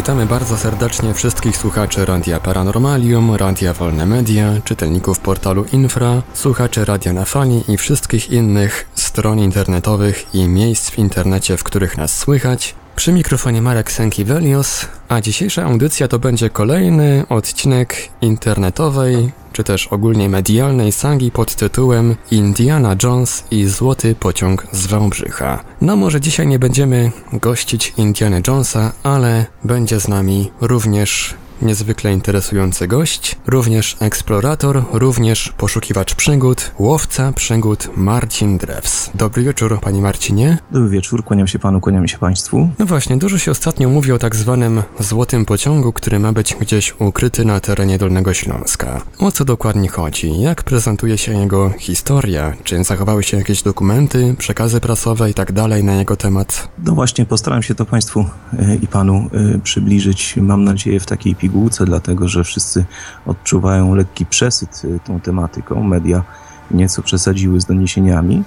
Witamy bardzo serdecznie wszystkich słuchaczy Radia Paranormalium, Radia Wolne Media, czytelników portalu Infra, słuchaczy Radia na Fali i wszystkich innych stron internetowych i miejsc w internecie, w których nas słychać. Przy mikrofonie Marek Senkiewelios, a dzisiejsza audycja to będzie kolejny odcinek internetowej, czy też ogólnie medialnej sagi pod tytułem Indiana Jones i Złoty Pociąg z Wałbrzycha. No może dzisiaj nie będziemy gościć Indiana Jonesa, ale będzie z nami również niezwykle interesujący gość, również eksplorator, również poszukiwacz przygód, łowca przygód Marcin Drews. Dobry wieczór, panie Marcinie. Dobry wieczór, kłaniam się panu, kłaniam się państwu. No właśnie, dużo się ostatnio mówi o tak zwanym złotym pociągu, który ma być gdzieś ukryty na terenie Dolnego Śląska. O co dokładnie chodzi? Jak prezentuje się jego historia? Czy zachowały się jakieś dokumenty, przekazy prasowe i tak dalej na jego temat? No właśnie, postaram się to państwu e, i panu e, przybliżyć, mam nadzieję, w takiej pigułce, dlatego że wszyscy odczuwają lekki przesyt y, tą tematyką. Media nieco przesadziły z doniesieniami.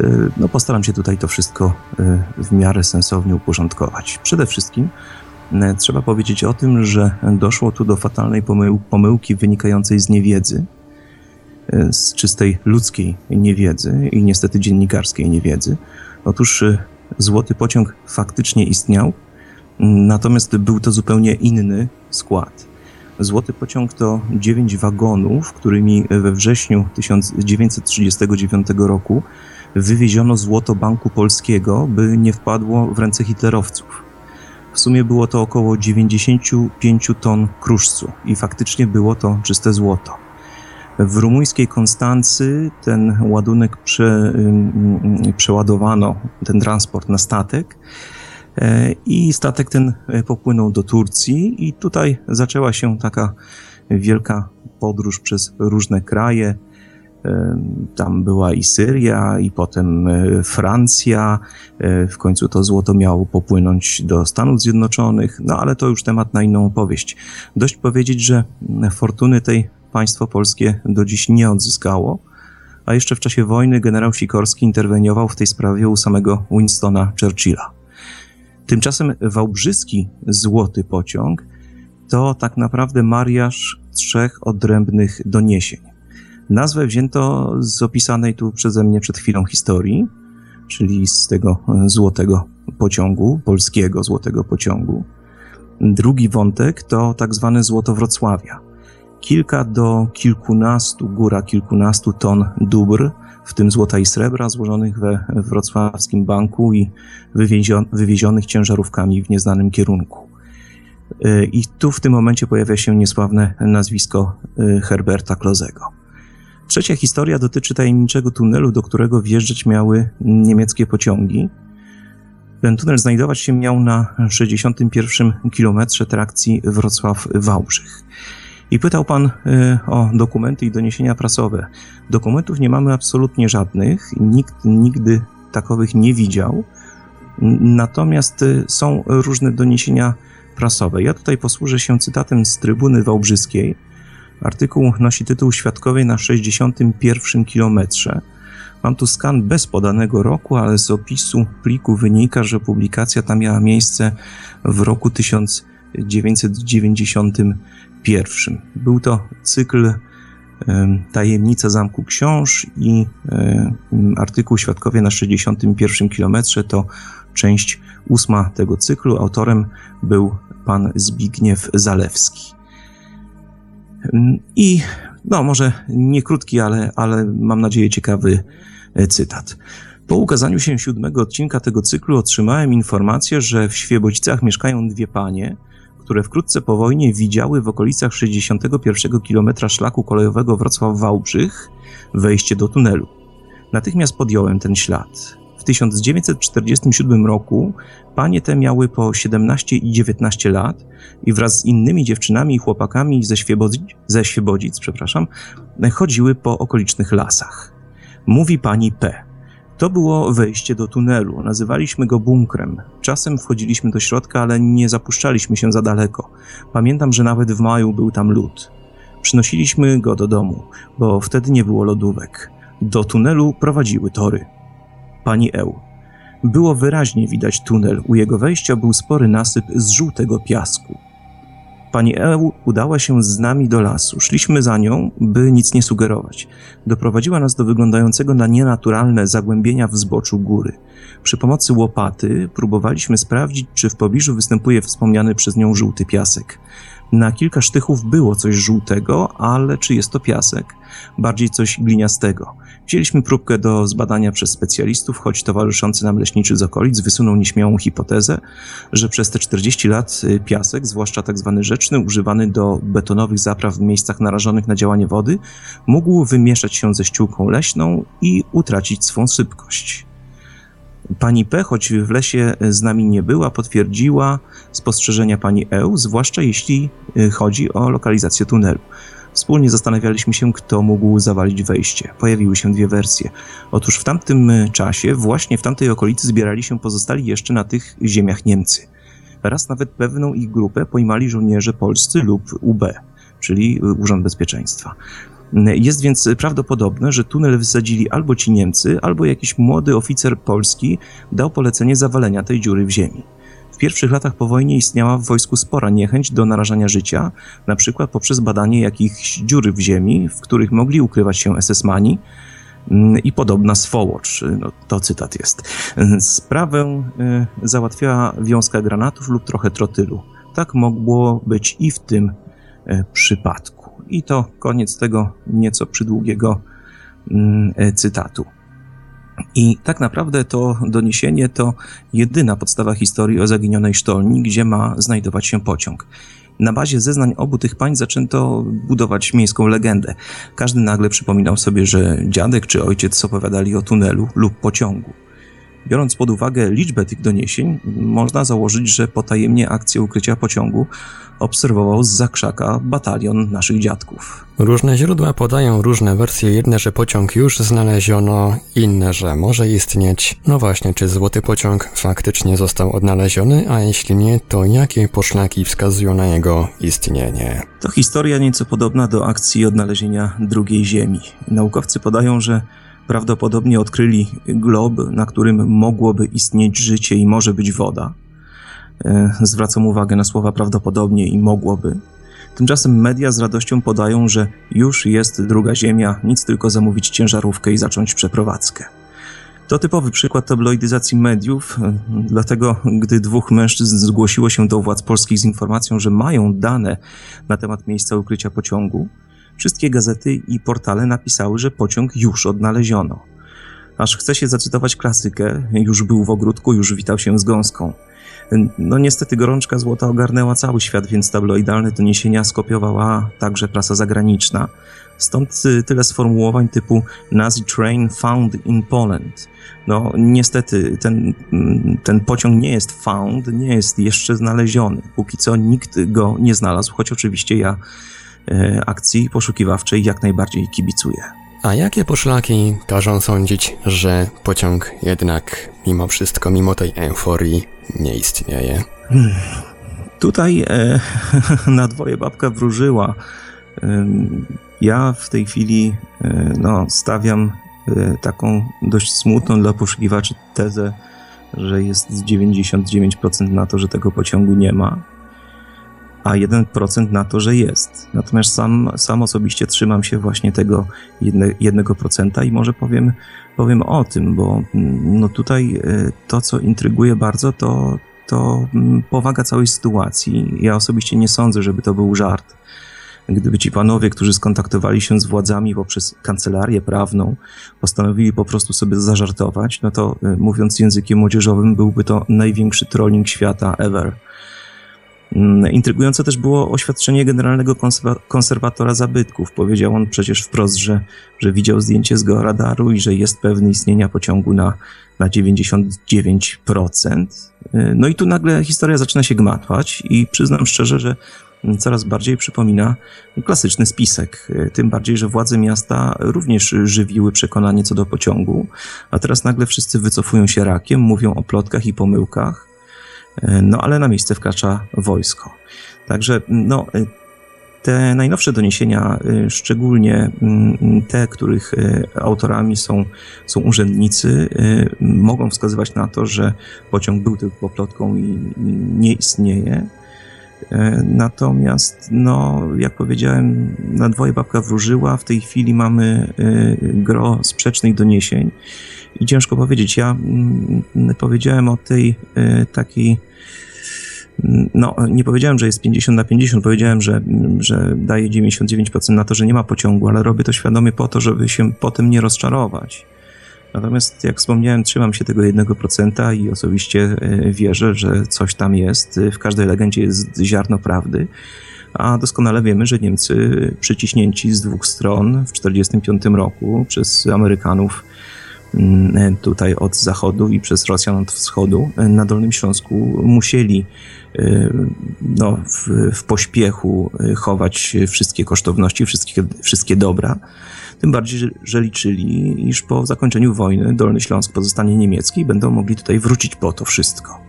Y, no, postaram się tutaj to wszystko y, w miarę sensownie uporządkować. Przede wszystkim trzeba powiedzieć o tym, że doszło tu do fatalnej pomyłki wynikającej z niewiedzy, z czystej ludzkiej niewiedzy i niestety dziennikarskiej niewiedzy. Otóż złoty pociąg faktycznie istniał, Natomiast był to zupełnie inny skład. Złoty pociąg to dziewięć wagonów, którymi we wrześniu 1939 roku wywieziono złoto Banku Polskiego, by nie wpadło w ręce hitlerowców. W sumie było to około 95 ton kruszcu i faktycznie było to czyste złoto. W rumuńskiej Konstancy ten ładunek prze, przeładowano, ten transport na statek I statek ten e, popłynął do Turcji, i tutaj zaczęła się taka wielka podróż przez różne kraje. E, tam była i Syria, i potem Francja. W końcu to złoto miało popłynąć do Stanów Zjednoczonych, no ale to już temat na inną opowieść. Dość powiedzieć, że fortuny tej państwo polskie do dziś nie odzyskało, a jeszcze w czasie wojny generał Sikorski interweniował w tej sprawie u samego Winstona Churchilla. Tymczasem wałbrzyski złoty pociąg to tak naprawdę mariaż trzech odrębnych doniesień. Nazwę wzięto z opisanej tu przeze mnie przed chwilą historii, czyli z tego złotego pociągu, polskiego złotego pociągu. Drugi wątek to tak zwane złoto Wrocławia. Kilka do kilkunastu, góra kilkunastu ton dóbr w tym złota i srebra złożonych we wrocławskim banku i wywiezionych ciężarówkami w nieznanym kierunku. Y, I tu w tym momencie pojawia się niesławne nazwisko y, Herberta Klozego. Trzecia historia dotyczy tajemniczego tunelu, do którego wjeżdżać miały niemieckie pociągi. Ten tunel znajdować się miał na 61 kilometrze trakcji Wrocław-Wałbrzych. I pytał pan y, o dokumenty i doniesienia prasowe. Dokumentów nie mamy absolutnie żadnych, nikt nigdy takowych nie widział. Natomiast y, są różne doniesienia prasowe. Ja tutaj posłużę się cytatem z trybuny wałbrzyskiej. Artykuł nosi tytuł Świadkowie na 61 kilometrze. Mam tu skan bez podanego roku, ale z opisu pliku wynika, że publikacja ta miała miejsce w roku 1990 pierwszym. Był to cykl Tajemnica Zamku Książ i artykuł Świadkowie na 61 kilometrze to część ósma tego cyklu. Autorem był pan Zbigniew Zalewski. I no, może nie krótki, ale, ale mam nadzieję ciekawy e, cytat. Po ukazaniu się siódmego odcinka tego cyklu otrzymałem informację, że w Świebodzicach mieszkają dwie panie – które wkrótce po wojnie widziały w okolicach 61 km szlaku kolejowego Wrocław-Wałbrzych wejście do tunelu. Natychmiast podjąłem ten ślad. W 1947 roku panie te miały po 17 i 19 lat i wraz z innymi dziewczynami i chłopakami ze, Świebodzic, ze Świebodzic przepraszam, chodziły po okolicznych lasach. Mówi pani P. To było wejście do tunelu. Nazywaliśmy go bunkrem. Czasem wchodziliśmy do środka, ale nie zapuszczaliśmy się za daleko. Pamiętam, że nawet w maju był tam lód. Przynosiliśmy go do domu, bo wtedy nie było lodówek. Do tunelu prowadziły tory. Pani Eł. Było wyraźnie widać tunel. U jego wejścia był spory nasyp z żółtego piasku. Pani Eu udała się z nami do lasu. Szliśmy za nią, by nic nie sugerować. Doprowadziła nas do wyglądającego na nienaturalne zagłębienia w zboczu góry. Przy pomocy łopaty próbowaliśmy sprawdzić, czy w pobliżu występuje wspomniany przez nią żółty piasek. Na kilka sztychów było coś żółtego, ale czy jest to piasek? Bardziej coś gliniastego. Wzięliśmy próbkę do zbadania przez specjalistów, choć towarzyszący nam leśniczy z okolic wysunął nieśmiałą hipotezę, że przez te 40 lat y, piasek, zwłaszcza. Tak rzeczny, używany do betonowych zapraw w miejscach narażonych na działanie wody, mógł wymieszać się ze ściółką leśną i utracić swą sypkość. Pani P., choć w lesie z nami nie była, potwierdziła spostrzeżenia pani E., zwłaszcza jeśli y, chodzi o lokalizację tunelu. Wspólnie zastanawialiśmy się, kto mógł zawalić wejście. Pojawiły się dwie wersje. Otóż w tamtym czasie, właśnie w tamtej okolicy, zbierali się pozostali jeszcze na tych ziemiach Niemcy. Raz nawet pewną ich grupę pojmali żołnierze polscy lub UB, czyli Urząd Bezpieczeństwa. Jest więc prawdopodobne, że tunel wysadzili albo ci Niemcy, albo jakiś młody oficer polski dał polecenie zawalenia tej dziury w ziemi. W pierwszych latach po wojnie istniała w wojsku spora niechęć do narażania życia, na przykład poprzez badanie jakichś dziury w ziemi, w których mogli ukrywać się SS-mani mm, i podobna swołocz. No, to cytat jest. Sprawę y, załatwiała wiązka granatów lub trochę trotylu. Tak mogło być i w tym y, przypadku. I to koniec tego nieco przydługiego mm, e, cytatu. I tak naprawdę to doniesienie to jedyna podstawa historii o zaginionej sztolni, gdzie ma znajdować się pociąg. Na bazie zeznań obu tych pań zaczęto budować miejską legendę. Każdy nagle przypominał sobie, że dziadek czy ojciec opowiadali o tunelu lub pociągu. Biorąc pod uwagę liczbę tych doniesień, można założyć, że potajemnie akcję ukrycia pociągu obserwował z zakrzaka batalion naszych dziadków. Różne źródła podają różne wersje, jedne, że pociąg już znaleziono, inne, że może istnieć. No właśnie, czy złoty pociąg faktycznie został odnaleziony, a jeśli nie, to jakie poszlaki wskazują na jego istnienie? To historia nieco podobna do akcji odnalezienia drugiej Ziemi. Naukowcy podają, że prawdopodobnie odkryli glob, na którym mogłoby istnieć życie i może być woda. E, zwracam uwagę na słowa prawdopodobnie i mogłoby. Tymczasem media z radością podają, że już jest druga Ziemia, nic tylko zamówić ciężarówkę i zacząć przeprowadzkę. To typowy przykład tabloidyzacji mediów, e, dlatego gdy dwóch mężczyzn zgłosiło się do władz polskich z informacją, że mają dane na temat miejsca ukrycia pociągu, wszystkie gazety i portale napisały, że pociąg już odnaleziono. Aż chce się zacytować klasykę, już był w ogródku, już witał się z gąską. No niestety gorączka złota ogarnęła cały świat, więc tabloidalne doniesienia skopiowała także prasa zagraniczna. Stąd y, tyle sformułowań typu Nazi train found in Poland. No niestety ten, mm, ten pociąg nie jest found, nie jest jeszcze znaleziony. Póki co nikt go nie znalazł, choć oczywiście ja akcji poszukiwawczej jak najbardziej kibicuję. A jakie poszlaki każą sądzić, że pociąg jednak mimo wszystko, mimo tej euforii nie istnieje? Hmm. Tutaj e, na dwoje babka wróżyła. E, ja w tej chwili e, no, stawiam e, taką dość smutną dla poszukiwaczy tezę, że jest 99% na to, że tego pociągu nie ma a 1% na to, że jest. Natomiast sam, sam osobiście trzymam się właśnie tego jednego procenta i może powiem, powiem o tym, bo mm, no tutaj e, to, co intryguje bardzo, to, to mm, powaga całej sytuacji. Ja osobiście nie sądzę, żeby to był żart. Gdyby ci panowie, którzy skontaktowali się z władzami poprzez kancelarię prawną, postanowili po prostu sobie zażartować, no to e, mówiąc językiem młodzieżowym, byłby to największy trolling świata ever. Mm, intrygujące też było oświadczenie generalnego konserwatora zabytków. Powiedział on przecież wprost, że, że widział zdjęcie z georadaru i że jest pewny istnienia pociągu na, na 99%. Y, no i tu nagle historia zaczyna się gmatwać i przyznam szczerze, że coraz bardziej przypomina klasyczny spisek. Y, tym bardziej, że władze miasta również żywiły przekonanie co do pociągu, a teraz nagle wszyscy wycofują się rakiem, mówią o plotkach i pomyłkach. No ale na miejsce wkracza wojsko. Także no, te najnowsze doniesienia, szczególnie mm, te, których autorami są, są urzędnicy, mogą wskazywać na to, że pociąg był tylko plotką i nie istnieje. Natomiast, no, jak powiedziałem, na dwoje babka wróżyła. W tej chwili mamy gro sprzecznych doniesień i ciężko powiedzieć. Ja mm, powiedziałem o tej takiej no, nie powiedziałem, że jest 50 na 50, powiedziałem, że, że daję 99% na to, że nie ma pociągu, ale robię to świadomie po to, żeby się potem nie rozczarować. Natomiast, jak wspomniałem, trzymam się tego 1% i osobiście e, wierzę, że coś tam jest. W każdej legendzie jest ziarno prawdy. A doskonale wiemy, że Niemcy przyciśnięci z dwóch stron w 1945 roku przez Amerykanów tutaj od zachodu i przez Rosjan od wschodu na Dolnym Śląsku musieli Y, no, w, w pośpiechu y, chować wszystkie kosztowności, wszystkie, wszystkie dobra. Tym bardziej, że liczyli, iż po zakończeniu wojny Dolny Śląsk pozostanie niemiecki i będą mogli tutaj wrócić po to wszystko.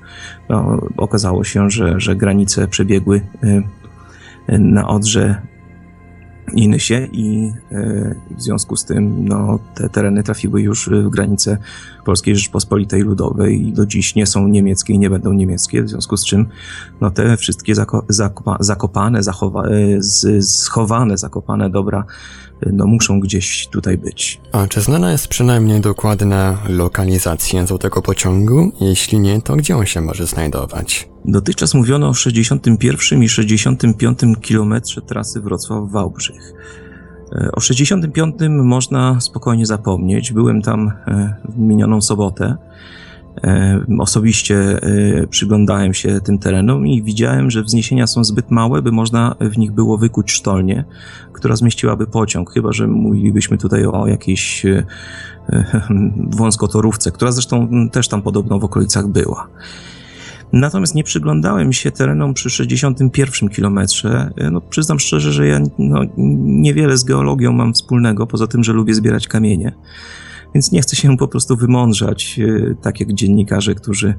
No, okazało się, że, że granice przebiegły na Odrze Inysie i e, w związku z tym no, te tereny trafiły już w granice Polskiej Rzeczpospolitej Ludowej i do dziś nie są niemieckie i nie będą niemieckie, w związku z czym no, te wszystkie zako zakopa zakopane, zachowa e, schowane, zakopane dobra no, muszą gdzieś tutaj być. A czy znana jest przynajmniej dokładna lokalizacja tego pociągu? Jeśli nie, to gdzie on się może znajdować? Dotychczas mówiono o 61 i 65 kilometrze trasy Wrocław-Wałbrzych. E, o 65 można spokojnie zapomnieć. Byłem tam e, w minioną sobotę. E, osobiście przyglądałem się tym terenom i widziałem, że wzniesienia są zbyt małe, by można w nich było wykuć sztolnię, która zmieściłaby pociąg, chyba że mówilibyśmy tutaj o jakiejś wąskotorówce, która zresztą też tam podobno w okolicach była. Natomiast nie przyglądałem się terenom przy 61 kilometrze. No, przyznam szczerze, że ja no, niewiele z geologią mam wspólnego, poza tym, że lubię zbierać kamienie. Więc nie chcę się po prostu wymądrzać, e, tak jak dziennikarze, którzy,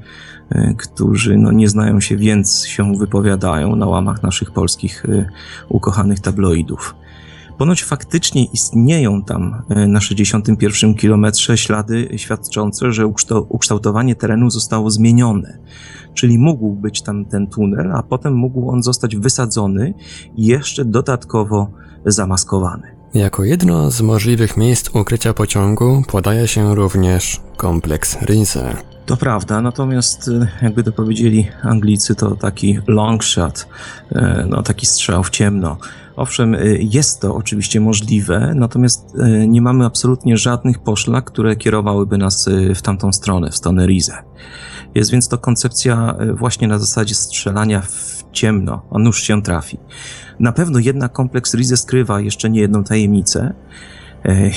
e, którzy no, nie znają się, więc się wypowiadają na łamach naszych polskich e, ukochanych tabloidów. Ponoć faktycznie istnieją tam na 61 kilometrze ślady świadczące, że ukształtowanie terenu zostało zmienione czyli mógł być tam ten tunel, a potem mógł on zostać wysadzony i jeszcze dodatkowo zamaskowany. Jako jedno z możliwych miejsc ukrycia pociągu podaje się również kompleks Rize. To prawda, natomiast e, jakby to powiedzieli Anglicy, to taki long shot, e, no taki strzał w ciemno. Owszem, e, jest to oczywiście możliwe, natomiast nie mamy absolutnie żadnych poszlak, które kierowałyby nas w tamtą stronę, w stronę Rize. Jest więc to koncepcja właśnie na zasadzie strzelania w ciemno, a nóż się trafi. Na pewno jednak kompleks Rize skrywa jeszcze nie jedną tajemnicę,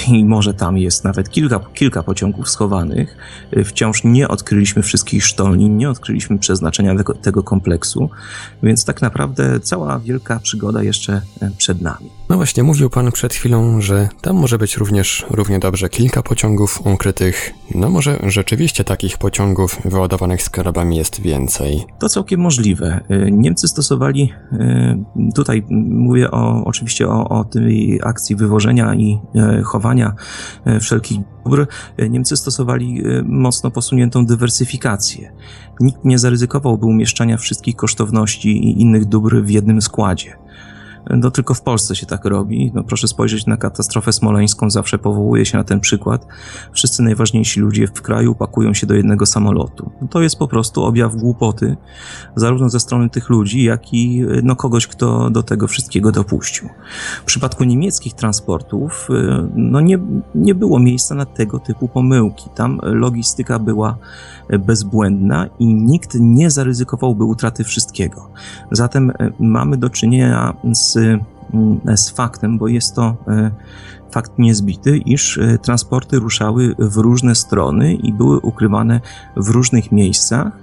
i może tam jest nawet kilka, kilka pociągów schowanych. E, wciąż nie odkryliśmy wszystkich sztolni, nie odkryliśmy przeznaczenia tego, tego kompleksu, więc tak naprawdę cała wielka przygoda jeszcze e, przed nami. No właśnie, mówił Pan przed chwilą, że tam może być również równie dobrze kilka pociągów ukrytych. No może rzeczywiście takich pociągów wyładowanych skarbami jest więcej. To całkiem możliwe. Niemcy stosowali, tutaj mówię o, oczywiście o, o tej akcji wywożenia i chowania e, wszelkich dóbr, e, Niemcy stosowali e, mocno posuniętą dywersyfikację. Nikt nie zaryzykowałby umieszczania wszystkich kosztowności i innych dóbr w jednym składzie. No tylko w Polsce się tak robi. No proszę spojrzeć na katastrofę smoleńską, zawsze powołuje się na ten przykład. Wszyscy najważniejsi ludzie w kraju pakują się do jednego samolotu. No to jest po prostu objaw głupoty, zarówno ze strony tych ludzi, jak i no, kogoś, kto do tego wszystkiego dopuścił. W przypadku niemieckich transportów y, no, nie, nie było miejsca na tego typu pomyłki. Tam logistyka była bezbłędna i nikt nie zaryzykowałby utraty wszystkiego. Zatem e, mamy do czynienia z, mm, z faktem, bo jest to e, fakt niezbity, iż e, transporty ruszały w różne strony i były ukrywane w różnych miejscach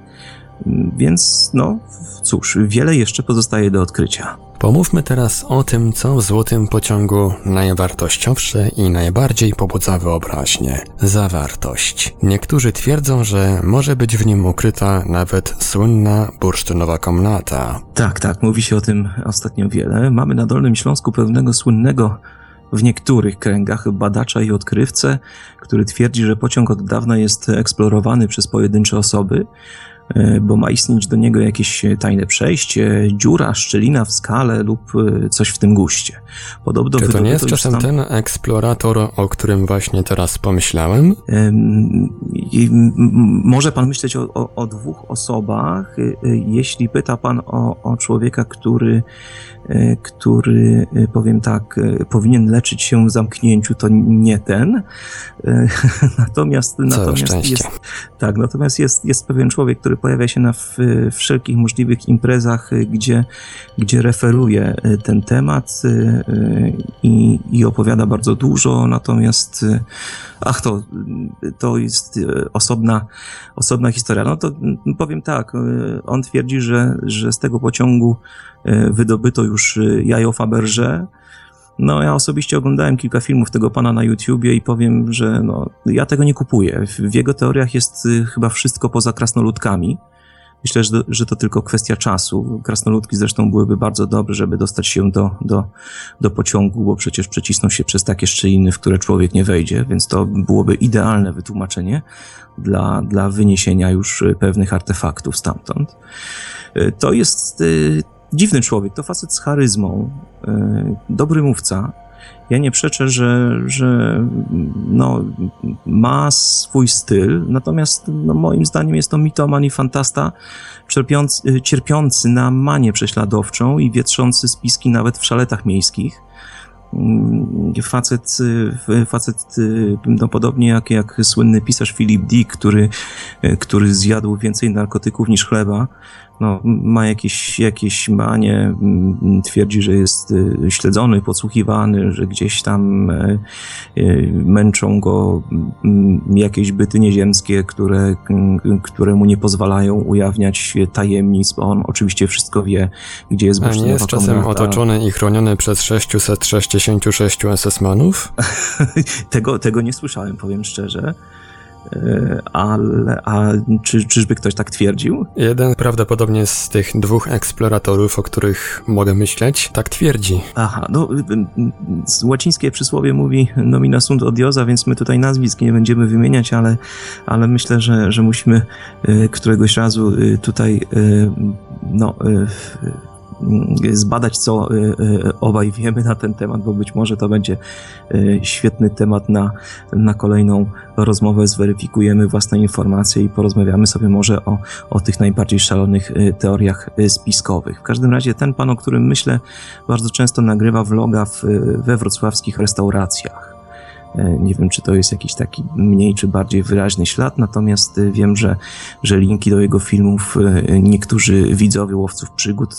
Więc no cóż, wiele jeszcze pozostaje do odkrycia. Pomówmy teraz o tym, co w złotym pociągu najwartościowsze i najbardziej pobudza wyobraźnię. Zawartość. Niektórzy twierdzą, że może być w nim ukryta nawet słynna bursztynowa komnata. Tak, tak, mówi się o tym ostatnio wiele. Mamy na Dolnym Śląsku pewnego słynnego w niektórych kręgach badacza i odkrywcę, który twierdzi, że pociąg od dawna jest eksplorowany przez pojedyncze osoby, bo ma istnieć do niego jakieś tajne przejście, dziura, szczelina w skale lub e, coś w tym guście. Podobno Czy to nie jest czasem tam... ten eksplorator, o którym właśnie teraz pomyślałem? może pan myśleć o, o, o, dwóch osobach, e, jeśli pyta pan o, o człowieka, który E, który, e, powiem tak, e, powinien leczyć się w zamknięciu, to nie ten. Natomiast, natomiast jest, tak, natomiast jest, jest pewien człowiek, który pojawia się na wszelkich możliwych imprezach, gdzie, gdzie referuje ten temat i, i opowiada bardzo dużo, natomiast ach, to, to jest osobna, osobna historia. No to powiem tak, on twierdzi, że, że z tego pociągu wydobyto już jajo Faberże. No, ja osobiście oglądałem kilka filmów tego pana na YouTubie i powiem, że no, ja tego nie kupuję. W jego teoriach jest e, chyba wszystko poza krasnoludkami. Myślę, że, że to tylko kwestia czasu. Krasnoludki zresztą byłyby bardzo dobre, żeby dostać się do, do, do pociągu, bo przecież przecisną się przez takie szczeliny, w które człowiek nie wejdzie, więc to byłoby idealne wytłumaczenie dla, dla wyniesienia już pewnych artefaktów stamtąd. To jest dziwny człowiek, to facet z charyzmą, e, dobry mówca. Ja nie przeczę, że, że no, ma swój styl, natomiast no, moim zdaniem jest to mitoman i fantasta, cierpiący, cierpiący na manię prześladowczą i wietrzący spiski nawet w szaletach miejskich. Mm, facet, facet no, podobnie jak, jak słynny pisarz Philip Dick, który, który zjadł więcej narkotyków niż chleba, no, ma jakieś, jakieś manie, twierdzi, że jest y, śledzony, podsłuchiwany, że gdzieś tam e, y, męczą go jakieś byty nieziemskie, które, które mu nie pozwalają ujawniać tajemnic, bo on oczywiście wszystko wie, gdzie jest A nie jest czasem otoczony i chroniony przez 666 SS-manów? tego, tego nie słyszałem, powiem szczerze. E, ale a czy, czyżby ktoś tak twierdził? Jeden prawdopodobnie z tych dwóch eksploratorów, o których mogę myśleć, tak twierdzi. Aha, no łacińskie przysłowie mówi nomina sunt odiosa, więc my tutaj nazwisk nie będziemy wymieniać, ale, ale myślę, że, że musimy e, któregoś razu tutaj no zbadać, co y, y, obaj wiemy na ten temat, bo być może to będzie y, świetny temat na, na kolejną rozmowę. Zweryfikujemy własne informacje i porozmawiamy sobie może o, o tych najbardziej szalonych teoriach spiskowych. W każdym razie ten pan, o którym myślę, bardzo często nagrywa vloga w, we wrocławskich restauracjach. E, nie wiem, czy to jest jakiś taki mniej czy bardziej wyraźny ślad, natomiast e, wiem, że, że linki do jego filmów e, niektórzy widzowie łowców przygód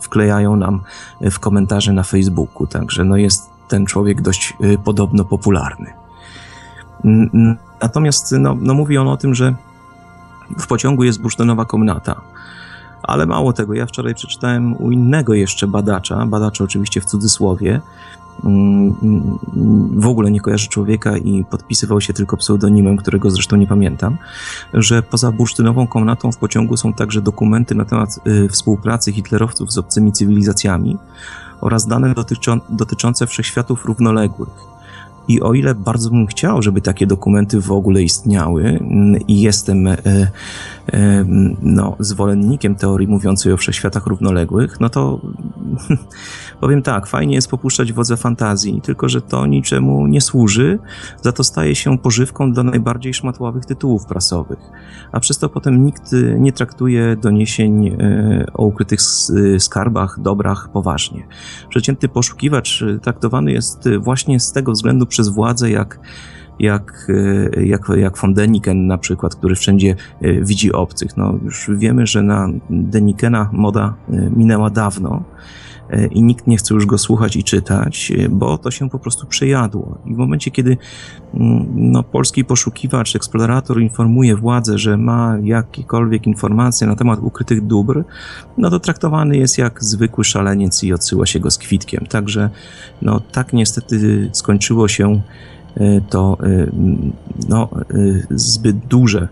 wklejają nam w komentarze na Facebooku, także no jest ten człowiek dość podobno popularny. Natomiast no, no mówi on o tym, że w pociągu jest bursztynowa komnata. Ale mało tego, ja wczoraj przeczytałem u innego jeszcze badacza, badacza oczywiście w cudzysłowie, w ogóle nie kojarzy człowieka i podpisywał się tylko pseudonimem, którego zresztą nie pamiętam, że poza bursztynową komnatą w pociągu są także dokumenty na temat y, współpracy hitlerowców z obcymi cywilizacjami oraz dane dotyczące wszechświatów równoległych. I o ile bardzo bym chciał, żeby takie dokumenty w ogóle istniały mm, i jestem e, e, no, zwolennikiem teorii mówiącej o wszechświatach równoległych, no to powiem tak, fajnie jest popuszczać wodze fantazji, tylko że to niczemu nie służy, za to staje się pożywką dla najbardziej szmatławych tytułów prasowych. A przez to potem nikt nie traktuje doniesień e, o ukrytych skarbach, dobrach poważnie. Przeciętny poszukiwacz traktowany jest właśnie z tego względu przez władzę jak, jak, jak, jak von Deniken na przykład, który wszędzie widzi obcych. No, już wiemy, że na Denikena moda minęła dawno i nikt nie chce już go słuchać i czytać, e, bo to się po prostu przejadło. I w momencie, kiedy mm, no, polski poszukiwacz, eksplorator informuje władzę, że ma jakiekolwiek informacje na temat ukrytych dóbr, no to traktowany jest jak zwykły szaleniec i odsyła się go z kwitkiem. Także no, tak niestety skończyło się E, to e, no, e, zbyt duże,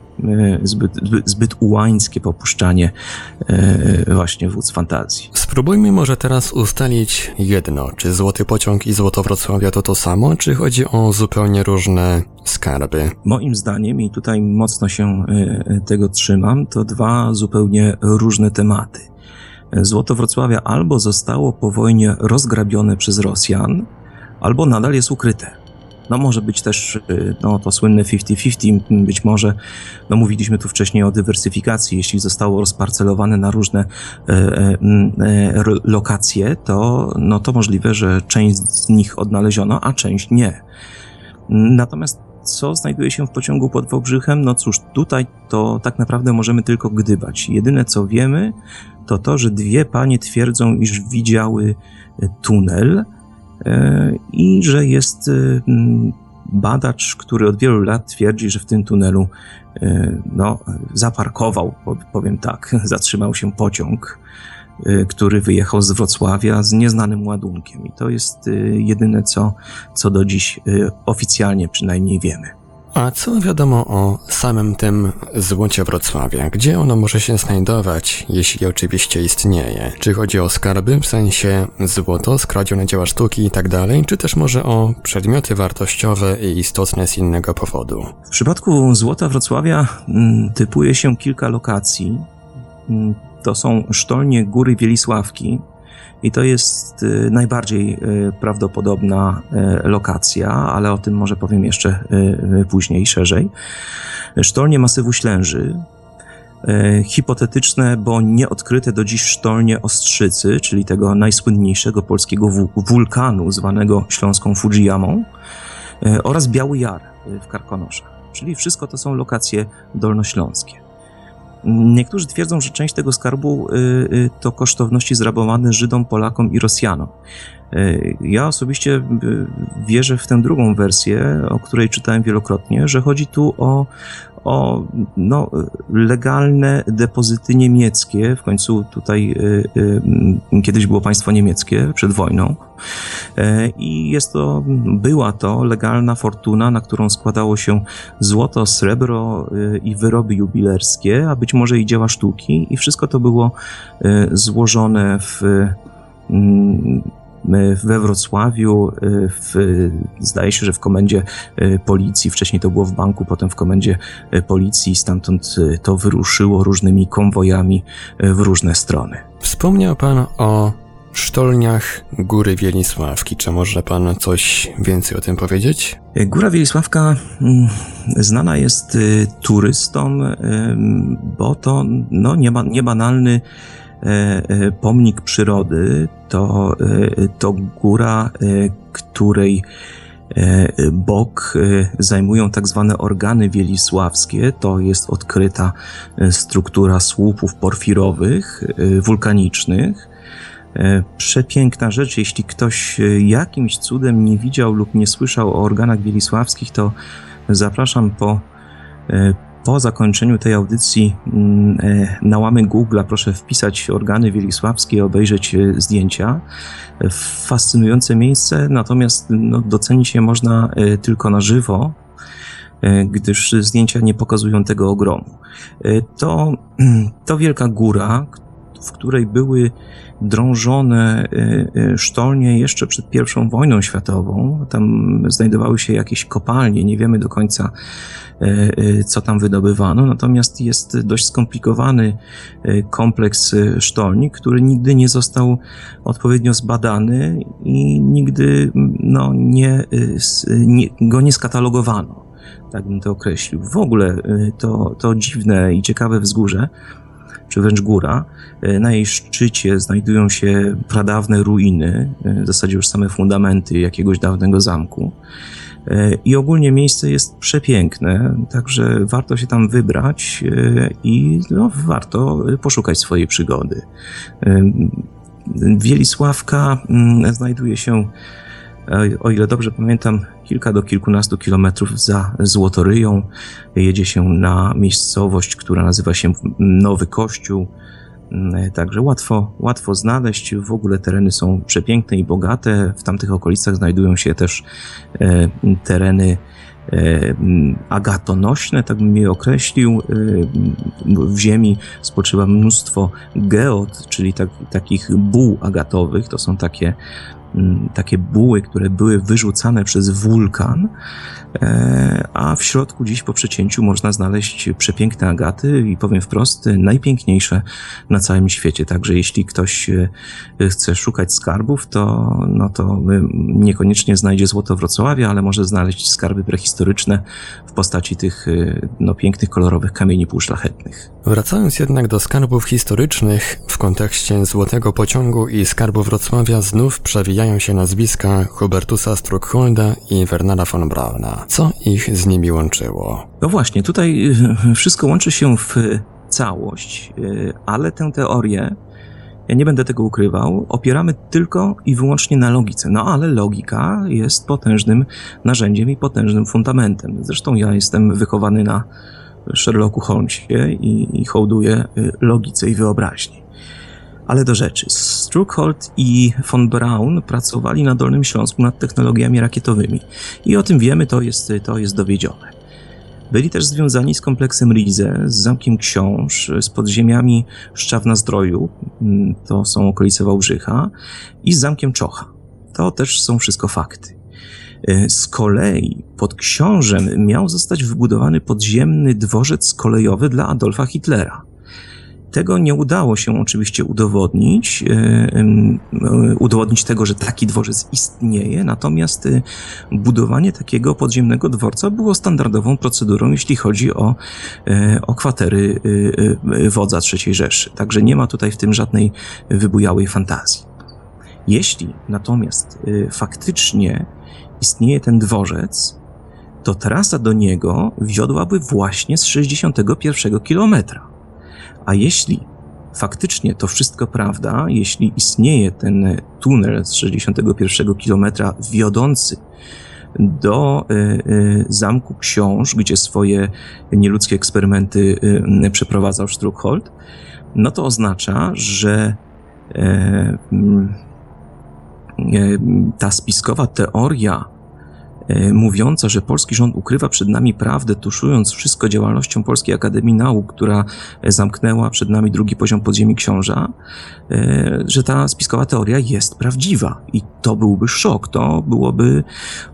zbyt, zbyt ułańskie popuszczanie właśnie wódz fantazji. Spróbujmy może teraz ustalić jedno. Czy Złoty Pociąg i Złoto Wrocławia to to samo, czy chodzi o zupełnie różne skarby? Moim zdaniem, i tutaj mocno się tego trzymam, to dwa zupełnie różne tematy. Złoto Wrocławia albo zostało po wojnie rozgrabione przez Rosjan, albo nadal jest ukryte. No może być też y, no, to słynne 50-50, być może, no mówiliśmy tu wcześniej o dywersyfikacji, jeśli zostało rozparcelowane na różne e, e, e, lokacje, to, no to możliwe, że część z nich odnaleziono, a część nie. Natomiast co znajduje się w pociągu pod Wałbrzychem? No cóż, tutaj to tak naprawdę możemy tylko gdybać. Jedyne co wiemy, to to, że dwie panie twierdzą, iż widziały tunel, E, i że jest e, badacz, który od wielu lat twierdzi, że w tym tunelu e, no, zaparkował, powiem tak, zatrzymał się pociąg, który wyjechał z Wrocławia z nieznanym ładunkiem. I to jest jedyne, co, co do dziś oficjalnie przynajmniej wiemy. A co wiadomo o samym tym złocie Wrocławia? Gdzie ono może się znajdować, jeśli oczywiście istnieje? Czy chodzi o skarby, w sensie złoto, skradzione dzieła sztuki i tak dalej, czy też może o przedmioty wartościowe i istotne z innego powodu? W przypadku złota Wrocławia mm, typuje się kilka lokacji. Mm, to są sztolnie Góry Wielisławki, i to jest y, najbardziej y, prawdopodobna y, lokacja, ale o tym może powiem jeszcze później szerzej. Sztolnie masywu Ślęży, hipotetyczne, bo nieodkryte do dziś sztolnie Ostrzycy, czyli tego najsłynniejszego polskiego wulkanu zwanego śląską Fujiyamą oraz Biały Jar w Karkonoszach. Czyli wszystko to są lokacje dolnośląskie. Niektórzy twierdzą, że część tego skarbu y, y, to kosztowności zrabowane Żydom, Polakom i Rosjanom. Y, ja osobiście wierzę w tę drugą wersję, o której czytałem wielokrotnie, że chodzi tu o, o no, legalne depozyty niemieckie. W końcu tutaj y, y, kiedyś było państwo niemieckie przed wojną. Y, I jest to, była to legalna fortuna, na którą składało się złoto, srebro y, i wyroby jubilerskie, a być może i dzieła sztuki. I wszystko to było złożone w we Wrocławiu, y, w, zdaje się, że w komendzie y, policji, wcześniej to było w banku, potem w komendzie y, policji, stamtąd to wyruszyło różnymi konwojami w różne strony. Wspomniał Pan o sztolniach Góry Wielisławki. Czy może Pan coś więcej o tym powiedzieć? Góra Wielisławka mm, znana jest turystom, bo to no, niebanalny pomnik przyrody to, e, to góra, której bok zajmują tak zwane organy wielisławskie. To jest odkryta struktura słupów porfirowych, wulkanicznych. Przepiękna rzecz, jeśli ktoś jakimś cudem nie widział lub nie słyszał o organach wielisławskich, to zapraszam po po zakończeniu tej audycji mm, e, na łamy Google'a proszę wpisać organy wielisławskie, obejrzeć e, zdjęcia. Fascynujące miejsce, natomiast no, docenić je można e, tylko na żywo, gdyż zdjęcia nie pokazują tego ogromu. To, to wielka góra, w której były drążone sztolnie jeszcze przed I wojną światową. Tam znajdowały się jakieś kopalnie, nie wiemy do końca E, e, co tam wydobywano. Natomiast jest dość skomplikowany e, kompleks sztolni, który nigdy nie został odpowiednio zbadany i nigdy no, nie, nie, go nie skatalogowano. Tak bym to określił. W ogóle to, to dziwne i ciekawe wzgórze, czy wręcz góra. Na jej szczycie znajdują się pradawne ruiny, w zasadzie już same fundamenty jakiegoś dawnego zamku. I ogólnie miejsce jest przepiękne, także warto się tam wybrać i no, warto poszukać swojej przygody. Wielisławka mm, znajduje się, o ile dobrze pamiętam, kilka do kilkunastu kilometrów za Złotoryją. Jedzie się na miejscowość, która nazywa się Nowy Kościół. Także łatwo, łatwo znaleźć. W ogóle tereny są przepiękne i bogate. W tamtych okolicach znajdują się też e, tereny e, agatonośne, tak bym je określił. E, w ziemi spoczywa mnóstwo geot, czyli tak, takich buł agatowych. To są takie takie buły, które były wyrzucane przez wulkan, e, a w środku dziś po przecięciu można znaleźć przepiękne agaty i powiem wprost, najpiękniejsze na całym świecie. Także jeśli ktoś e, chce szukać skarbów, to, no to niekoniecznie znajdzie złoto Wrocławia, ale może znaleźć skarby prehistoryczne w postaci tych e, no, pięknych, kolorowych kamieni półszlachetnych. Wracając jednak do skarbów historycznych, w kontekście Złotego Pociągu i Skarbu Wrocławia znów przewijają się nazwiska Hubertusa Struckholda i Wernera von Brauna. Co ich z nimi łączyło? No właśnie, tutaj y, wszystko łączy się w całość, y, ale tę teorię, ja nie będę tego ukrywał, opieramy tylko i wyłącznie na logice. No ale logika jest potężnym narzędziem i potężnym fundamentem. Zresztą ja jestem wychowany na Sherlocku Holmesie i, i hołduję y, logice i wyobraźni. Ale do rzeczy. Struckhold i von Braun pracowali na Dolnym Śląsku nad technologiami rakietowymi. I o tym wiemy, to jest, to jest dowiedzione. Byli też związani z kompleksem Rize, z Zamkiem Książ, z podziemiami Szczawna Zdroju, mm, to są okolice Wałbrzycha, i z Zamkiem Czocha. To też są wszystko fakty. E, z kolei pod książem miał zostać wybudowany podziemny dworzec kolejowy dla Adolfa Hitlera. Tego nie udało się oczywiście udowodnić, e, e, udowodnić tego, że taki dworzec istnieje, natomiast budowanie takiego podziemnego dworca było standardową procedurą, jeśli chodzi o, o kwatery wodza III Rzeszy. Także nie ma tutaj w tym żadnej wybujałej fantazji. Jeśli natomiast faktycznie istnieje ten dworzec, to trasa do niego wiodłaby właśnie z 61 kilometra. A jeśli faktycznie to wszystko prawda, jeśli istnieje ten tunel z 61 kilometra wiodący do y, y, Zamku Książ, gdzie swoje nieludzkie eksperymenty y, przeprowadzał Struckhold, no to oznacza, że mm, E, ta spiskowa teoria e, mówiąca, że polski rząd ukrywa przed nami prawdę, tuszując wszystko działalnością Polskiej Akademii Nauk, która zamknęła przed nami drugi poziom podziemi książa, e, że ta spiskowa teoria jest prawdziwa. I to byłby szok, to byłoby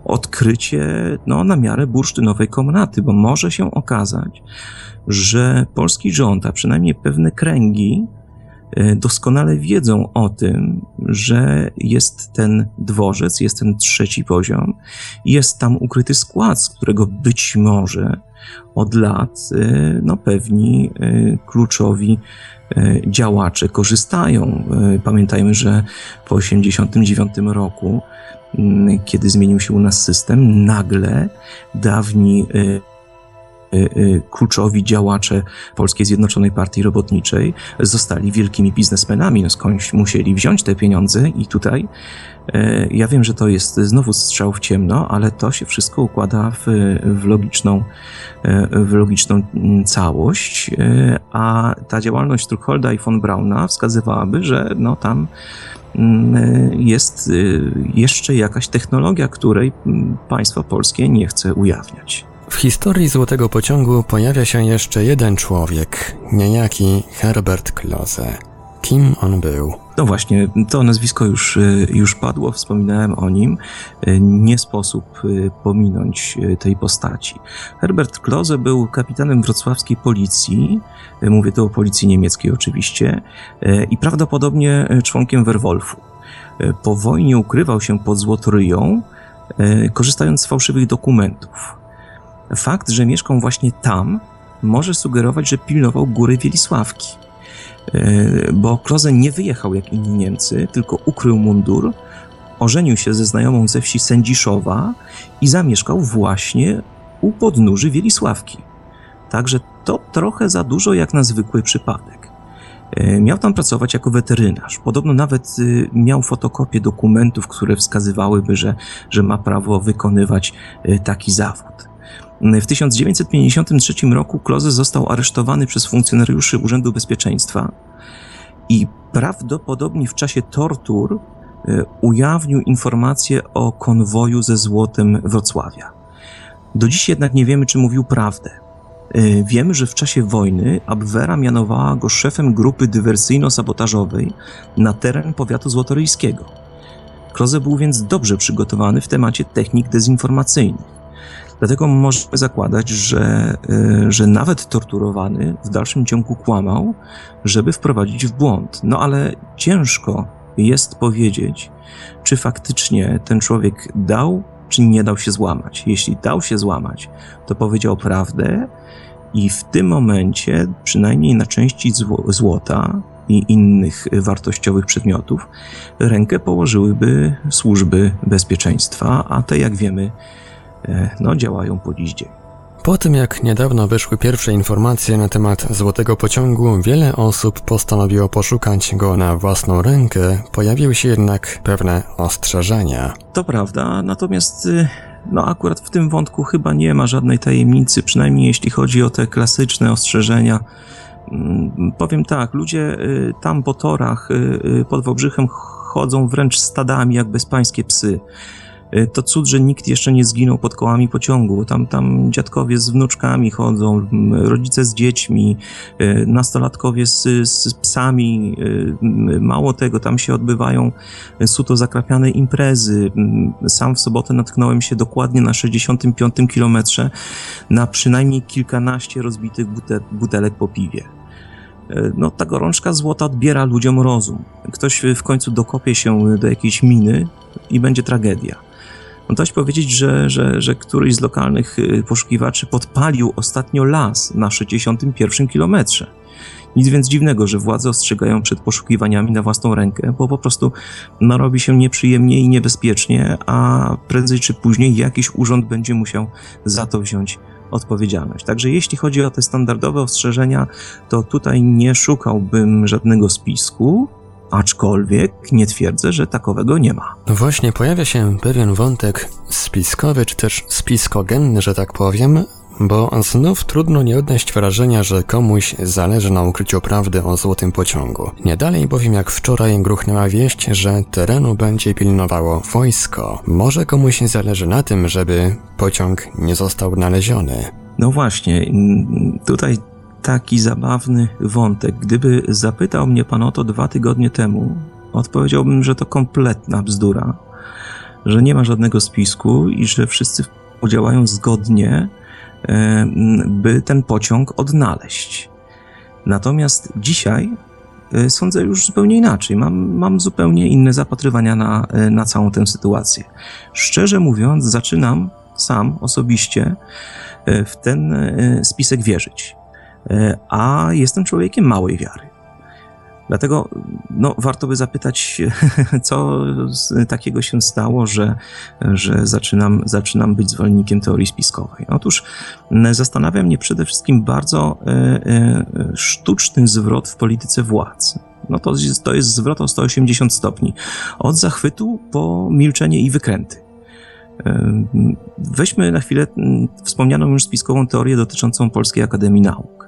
odkrycie no, na miarę bursztynowej komnaty, bo może się okazać, że polski rząd, a przynajmniej pewne kręgi, E, doskonale wiedzą o tym, że jest ten dworzec, jest ten trzeci poziom, jest tam ukryty skład, z którego być może od lat e, no, pewni e, kluczowi działacze korzystają. Pamiętajmy, że po 1989 roku, kiedy zmienił się u nas system, nagle dawni kluczowi działacze Polskiej Zjednoczonej Partii Robotniczej zostali wielkimi biznesmenami, no skądś musieli wziąć te pieniądze i tutaj y, ja wiem, że to jest znowu strzał w ciemno, ale to się wszystko układa w, w, logiczną, w logiczną całość, a ta działalność Struckholda i von Brauna wskazywałaby, że no tam mm, jest jeszcze jakaś technologia, której mm, państwo polskie nie chce ujawniać. W historii Złotego Pociągu pojawia się jeszcze jeden człowiek, niejaki Herbert Klose. Kim on był? No właśnie, to nazwisko już, y, już padło, wspominałem o nim. Y, nie sposób y, pominąć tej postaci. Herbert Klose był kapitanem wrocławskiej policji, mówię tu o policji niemieckiej oczywiście, i prawdopodobnie członkiem Werwolfu. Po wojnie ukrywał się pod Złotoryją, korzystając z fałszywych dokumentów. Fakt, że mieszkał właśnie tam, może sugerować, że pilnował góry Wielisławki. E, bo Kloze nie wyjechał jak inni Niemcy, tylko ukrył mundur, ożenił się ze znajomą ze wsi Sędziszowa i zamieszkał właśnie u podnóży Wielisławki. Także to trochę za dużo jak na zwykły przypadek. E, miał tam pracować jako weterynarz. Podobno nawet y, miał fotokopię dokumentów, które wskazywałyby, że, że ma prawo wykonywać y, taki zawód. W 1953 roku Kloze został aresztowany przez funkcjonariuszy Urzędu Bezpieczeństwa i prawdopodobnie w czasie tortur y, ujawnił informacje o konwoju ze złotem Wrocławia. Do dziś jednak nie wiemy, czy mówił prawdę. Y, wiemy, że w czasie wojny Abwera mianowała go szefem grupy dywersyjno-sabotażowej na teren powiatu złotoryjskiego. Kloze był więc dobrze przygotowany w temacie technik dezinformacyjnych. Dlatego możemy zakładać, że, y, że nawet torturowany w dalszym ciągu kłamał, żeby wprowadzić w błąd. No ale ciężko jest powiedzieć, czy faktycznie ten człowiek dał, czy nie dał się złamać. Jeśli dał się złamać, to powiedział prawdę, i w tym momencie, przynajmniej na części złota i innych wartościowych przedmiotów, rękę położyłyby służby bezpieczeństwa, a te, jak wiemy, e, no, działają po dziś dzień. Po tym jak niedawno wyszły pierwsze informacje na temat złotego pociągu, wiele osób postanowiło poszukać go na własną rękę, pojawiły się jednak pewne ostrzeżenia. To prawda, natomiast y, no akurat w tym wątku chyba nie ma żadnej tajemnicy, przynajmniej jeśli chodzi o te klasyczne ostrzeżenia. Mm, powiem tak, ludzie y, tam po torach y, pod Wałbrzychem chodzą wręcz stadami jak bezpańskie psy. Y, to cud, że nikt jeszcze nie zginął pod kołami pociągu. Tam, tam dziadkowie z wnuczkami chodzą, rodzice z dziećmi, y, nastolatkowie z, z psami. Y, mało tego, tam się odbywają suto zakrapiane imprezy. Sam w sobotę natknąłem się dokładnie na 65 kilometrze na przynajmniej kilkanaście rozbitych butelek po piwie no ta gorączka złota odbiera ludziom rozum. Ktoś w końcu dokopie się do jakiejś miny i będzie tragedia. No dość powiedzieć, że, że, że któryś z lokalnych y, poszukiwaczy podpalił ostatnio las na 61 kilometrze. Nic więc dziwnego, że władze ostrzegają przed poszukiwaniami na własną rękę, bo po prostu no, robi się nieprzyjemnie i niebezpiecznie, a prędzej czy później jakiś urząd będzie musiał za to wziąć odpowiedzialność. Także jeśli chodzi o te standardowe ostrzeżenia, to tutaj nie szukałbym żadnego spisku, aczkolwiek nie twierdzę, że takowego nie ma. No właśnie, pojawia się pewien wątek spiskowy, czy też spiskogenny, że tak powiem, bo znów trudno nie odnieść wrażenia, że komuś zależy na ukryciu prawdy o złotym pociągu. Nie dalej bowiem jak wczoraj gruchnęła wieść, że terenu będzie pilnowało wojsko. Może komuś zależy na tym, żeby pociąg nie został znaleziony. No właśnie, tutaj taki zabawny wątek. Gdyby zapytał mnie pan o to dwa tygodnie temu, odpowiedziałbym, że to kompletna bzdura, że nie ma żadnego spisku i że wszyscy działają zgodnie, e, by ten pociąg odnaleźć. Natomiast dzisiaj e, sądzę już zupełnie inaczej. Mam, mam zupełnie inne zapatrywania na, e, na całą tę sytuację. Szczerze mówiąc, zaczynam sam osobiście w ten spisek wierzyć. E, a jestem człowiekiem małej wiary. Dlatego no, warto by zapytać, co takiego się stało, że, że zaczynam, zaczynam być zwolennikiem teorii spiskowej. Otóż zastanawia mnie przede wszystkim bardzo e, e, sztuczny zwrot w polityce władz. No to, to jest zwrot o 180 stopni. Od zachwytu po milczenie i wykręty. Weźmy na chwilę wspomnianą już spiskową teorię dotyczącą Polskiej Akademii Nauk.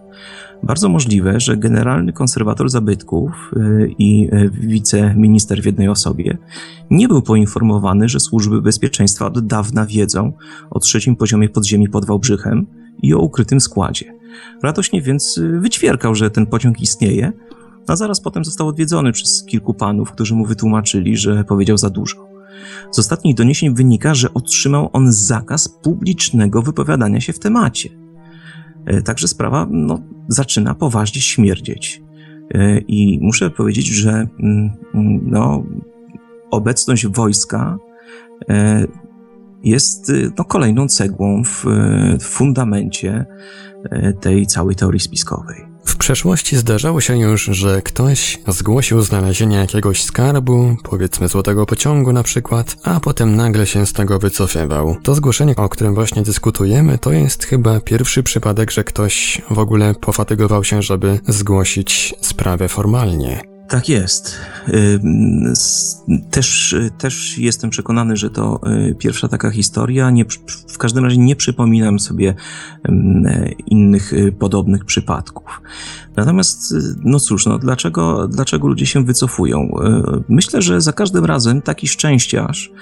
Bardzo możliwe, że generalny konserwator zabytków y, i y, wiceminister w jednej osobie nie był poinformowany, że służby bezpieczeństwa od dawna wiedzą o trzecim poziomie podziemi pod Wałbrzychem i o ukrytym składzie. Radośnie więc y, wyćwierkał, że ten pociąg istnieje, a zaraz potem został odwiedzony przez kilku panów, którzy mu wytłumaczyli, że powiedział za dużo. Z ostatnich doniesień wynika, że otrzymał on zakaz publicznego wypowiadania się w temacie. E, także sprawa no, zaczyna poważnie śmierdzieć. E, I muszę powiedzieć, że mm, mm, no, obecność wojska e, jest no, kolejną cegłą w, w fundamencie tej całej teorii spiskowej. Przeszłości zdarzało się już, że ktoś zgłosił znalezienie jakiegoś skarbu, powiedzmy złotego pociągu na przykład, a potem nagle się z tego wycofywał. To zgłoszenie, o którym właśnie dyskutujemy, to jest chyba pierwszy przypadek, że ktoś w ogóle pofatygował się, żeby zgłosić sprawę formalnie. Tak jest. Też, też jestem przekonany, że to y, pierwsza taka historia. Nie, w każdym razie nie przypominam sobie innych y, podobnych przypadków. Natomiast, y, no cóż, no dlaczego, dlaczego ludzie się wycofują? Myślę, że za każdym razem taki szczęściarz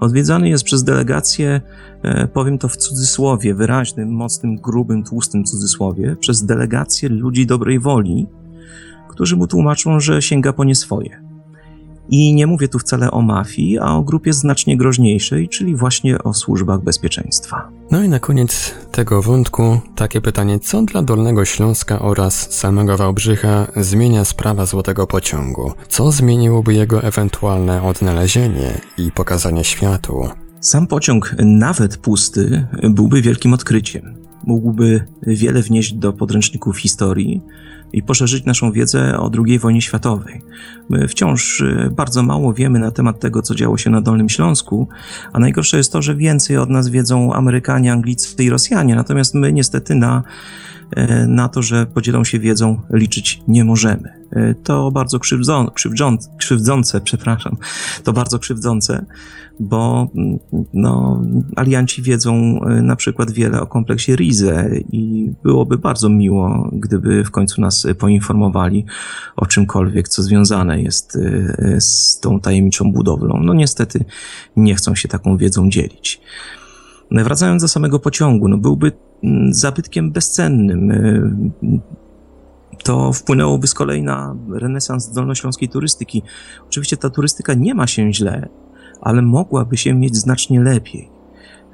odwiedzany jest przez delegację, powiem to w cudzysłowie, wyraźnym, mocnym, grubym, tłustym cudzysłowie, przez delegację ludzi dobrej woli, którzy mu tłumaczą, że sięga po nie swoje. I nie mówię tu wcale o mafii, a o grupie znacznie groźniejszej, czyli właśnie o służbach bezpieczeństwa. No i na koniec tego wątku takie pytanie, co dla Dolnego Śląska oraz samego Wałbrzycha zmienia sprawa Złotego Pociągu? Co zmieniłoby jego ewentualne odnalezienie i pokazanie światu? Sam pociąg, nawet pusty, byłby wielkim odkryciem. Mógłby wiele wnieść do podręczników historii, i poszerzyć naszą wiedzę o II wojnie światowej. My wciąż y, bardzo mało wiemy na temat tego, co działo się na Dolnym Śląsku, a najgorsze jest to, że więcej od nas wiedzą Amerykanie, Anglicy i Rosjanie, natomiast my niestety na na to, że podzielą się wiedzą, liczyć nie możemy. E, to bardzo krzywdzą, krzywdzące, krzywdzące, przepraszam, to bardzo krzywdzące, bo mm, no, alianci wiedzą e, na przykład wiele o kompleksie Rize i byłoby bardzo miło, gdyby w końcu nas poinformowali o czymkolwiek, co związane jest z tą tajemniczą budowlą. No niestety nie chcą się taką wiedzą dzielić. Wracając do samego pociągu, no byłby zabytkiem bezcennym. Y, to wpłynęłoby z kolei na renesans dolnośląskiej turystyki. Oczywiście ta turystyka nie ma się źle, ale mogłaby się mieć znacznie lepiej.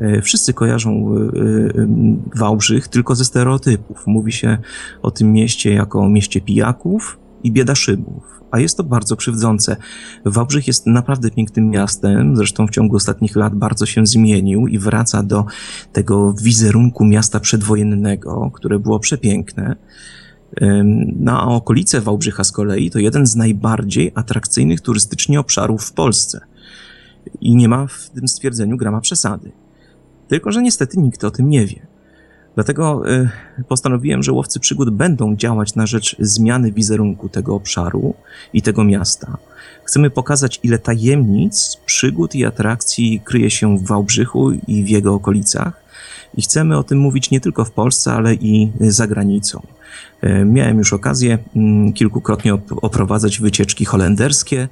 Y, wszyscy kojarzą y, Wałbrzych tylko ze stereotypów. Mówi się o tym mieście jako mieście pijaków i biedaszybów a jest to bardzo krzywdzące. Wałbrzych jest naprawdę pięknym miastem, zresztą w ciągu ostatnich lat bardzo się zmienił i wraca do tego wizerunku miasta przedwojennego, które było przepiękne. No a okolice Wałbrzycha z kolei to jeden z najbardziej atrakcyjnych turystycznie obszarów w Polsce. I nie ma w tym stwierdzeniu grama przesady. Tylko, że niestety nikt o tym nie wie. Dlatego y, postanowiłem, że łowcy przygód będą działać na rzecz zmiany wizerunku tego obszaru i tego miasta. Chcemy pokazać, ile tajemnic, przygód i atrakcji kryje się w Wałbrzychu i w jego okolicach. I chcemy o tym mówić nie tylko w Polsce, ale i za granicą. Y, miałem już okazję mm, kilkukrotnie oprowadzać wycieczki holenderskie,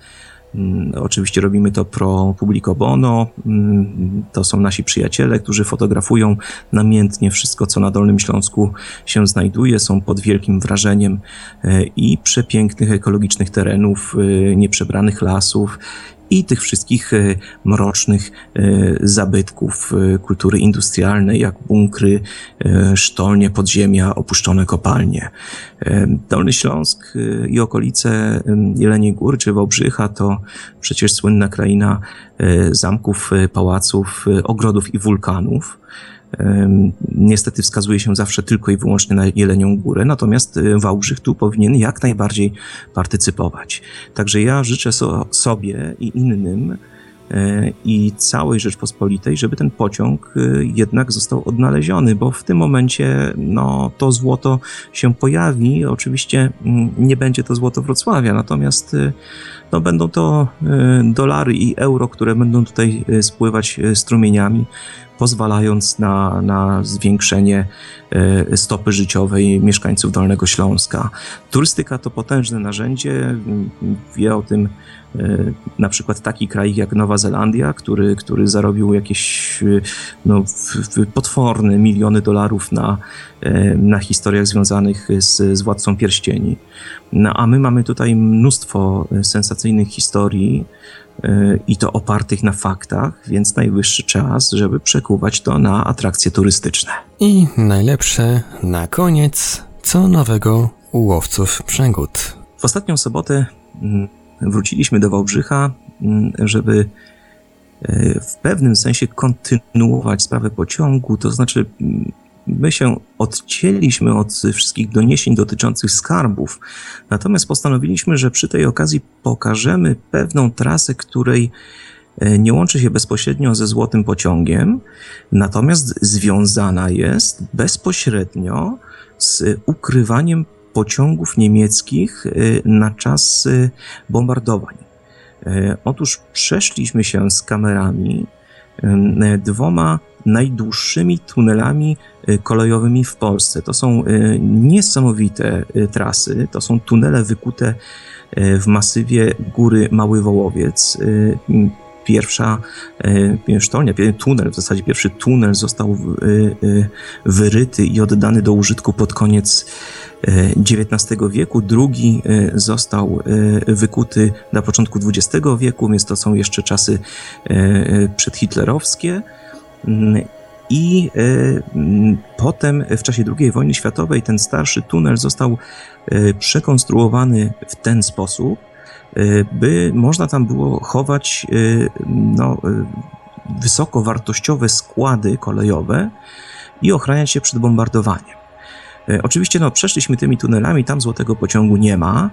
oczywiście robimy to pro publico bono. Mm, to są nasi przyjaciele, którzy fotografują namiętnie wszystko, co na Dolnym Śląsku się znajduje. Są pod wielkim wrażeniem e, i przepięknych ekologicznych terenów, e, nieprzebranych lasów i tych wszystkich e, mrocznych e, zabytków e, kultury industrialnej, jak bunkry, sztolnie, podziemia, opuszczone kopalnie. Dolny Śląsk i okolice Jeleniej Góry czy Wałbrzycha to przecież słynna kraina zamków, pałaców, ogrodów i wulkanów. Niestety wskazuje się zawsze tylko i wyłącznie na Jelenią Górę, natomiast y, Wałbrzych tu powinien jak najbardziej partycypować. Także ja życzę so, sobie i innym e, i całej Rzeczpospolitej, żeby ten pociąg y, jednak został odnaleziony, bo w tym momencie no, to złoto się pojawi. Oczywiście mm, nie będzie to złoto Wrocławia, natomiast y, no, będą to dolary i euro, które będą tutaj spływać strumieniami pozwalając na, na zwiększenie e, stopy życiowej mieszkańców Dolnego Śląska. Turystyka to potężne narzędzie. Wie o tym e, na przykład taki kraj jak Nowa Zelandia, który, który zarobił jakieś e, no, potworne miliony dolarów na, na historiach związanych z, z Władcą Pierścieni. No, a my mamy tutaj mnóstwo sensacyjnych historii, i to opartych na faktach, więc najwyższy czas, żeby przekuwać to na atrakcje turystyczne. I najlepsze na koniec, co nowego u łowców przygód. W ostatnią sobotę mm, wróciliśmy do Wałbrzycha, mm, żeby e, w pewnym sensie kontynuować sprawę pociągu, to znaczy mm, my się odcięliśmy od wszystkich doniesień dotyczących skarbów, natomiast postanowiliśmy, że przy tej okazji pokażemy pewną trasę, której e, nie łączy się bezpośrednio ze złotym pociągiem, natomiast związana jest bezpośrednio z ukrywaniem pociągów niemieckich na czas bombardowań. Otóż przeszliśmy się z kamerami dwoma najdłuższymi tunelami y, kolejowymi w Polsce. To są y, niesamowite y, trasy, to są tunele wykute w masywie góry Mały Wołowiec. Pierwsza sztolnia, tunel, w zasadzie pierwszy tunel został wyryty i oddany do użytku pod koniec XIX wieku, drugi został wykuty na początku XX wieku, więc to są jeszcze czasy przedhitlerowskie. I e, potem w czasie II wojny światowej ten starszy tunel został e, przekonstruowany w ten sposób, e, by można tam było chować no, wysokowartościowe składy kolejowe i ochraniać się przed bombardowaniem. E, oczywiście no, przeszliśmy tymi tunelami, tam złotego pociągu nie ma,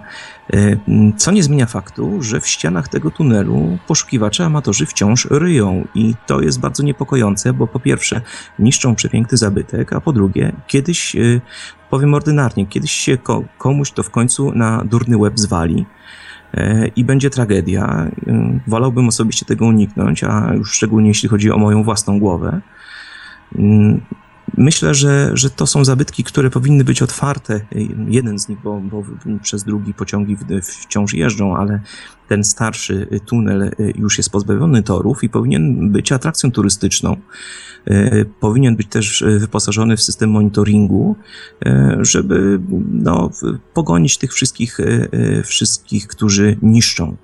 e, co nie zmienia faktu, że w ścianach tego tunelu poszukiwacze amatorzy wciąż ryją i to jest bardzo niepokojące, bo po pierwsze niszczą przepiękny zabytek, a po drugie kiedyś, e, powiem ordynarnie, kiedyś się komuś to w końcu na durny łeb zwali i będzie tragedia. Wolałbym osobiście tego uniknąć, a już szczególnie jeśli chodzi o moją własną głowę. Myślę, że, że to są zabytki, które powinny być otwarte. Jeden z nich, bo, bo przez drugi pociągi wciąż jeżdżą, ale ten starszy tunel już jest pozbawiony torów i powinien być atrakcją turystyczną. E, powinien być też wyposażony w system monitoringu, żeby no, pogonić tych wszystkich, wszystkich, którzy niszczą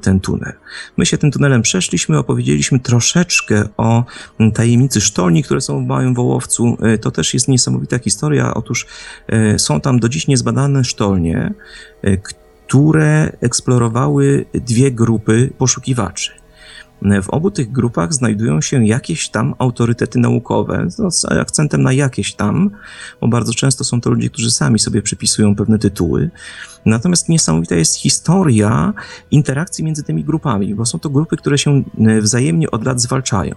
ten tunel. My się tym tunelem przeszliśmy, opowiedzieliśmy troszeczkę o tajemnicy sztolni, które są w Małym Wołowcu. To też jest niesamowita historia. Otóż są tam do dziś niezbadane sztolnie, które eksplorowały dwie grupy poszukiwaczy. W obu tych grupach znajdują się jakieś tam autorytety naukowe, z akcentem na jakieś tam, bo bardzo często są to ludzie, którzy sami sobie przypisują pewne tytuły. Natomiast niesamowita jest historia interakcji między tymi grupami, bo są to grupy, które się e, wzajemnie od lat zwalczają.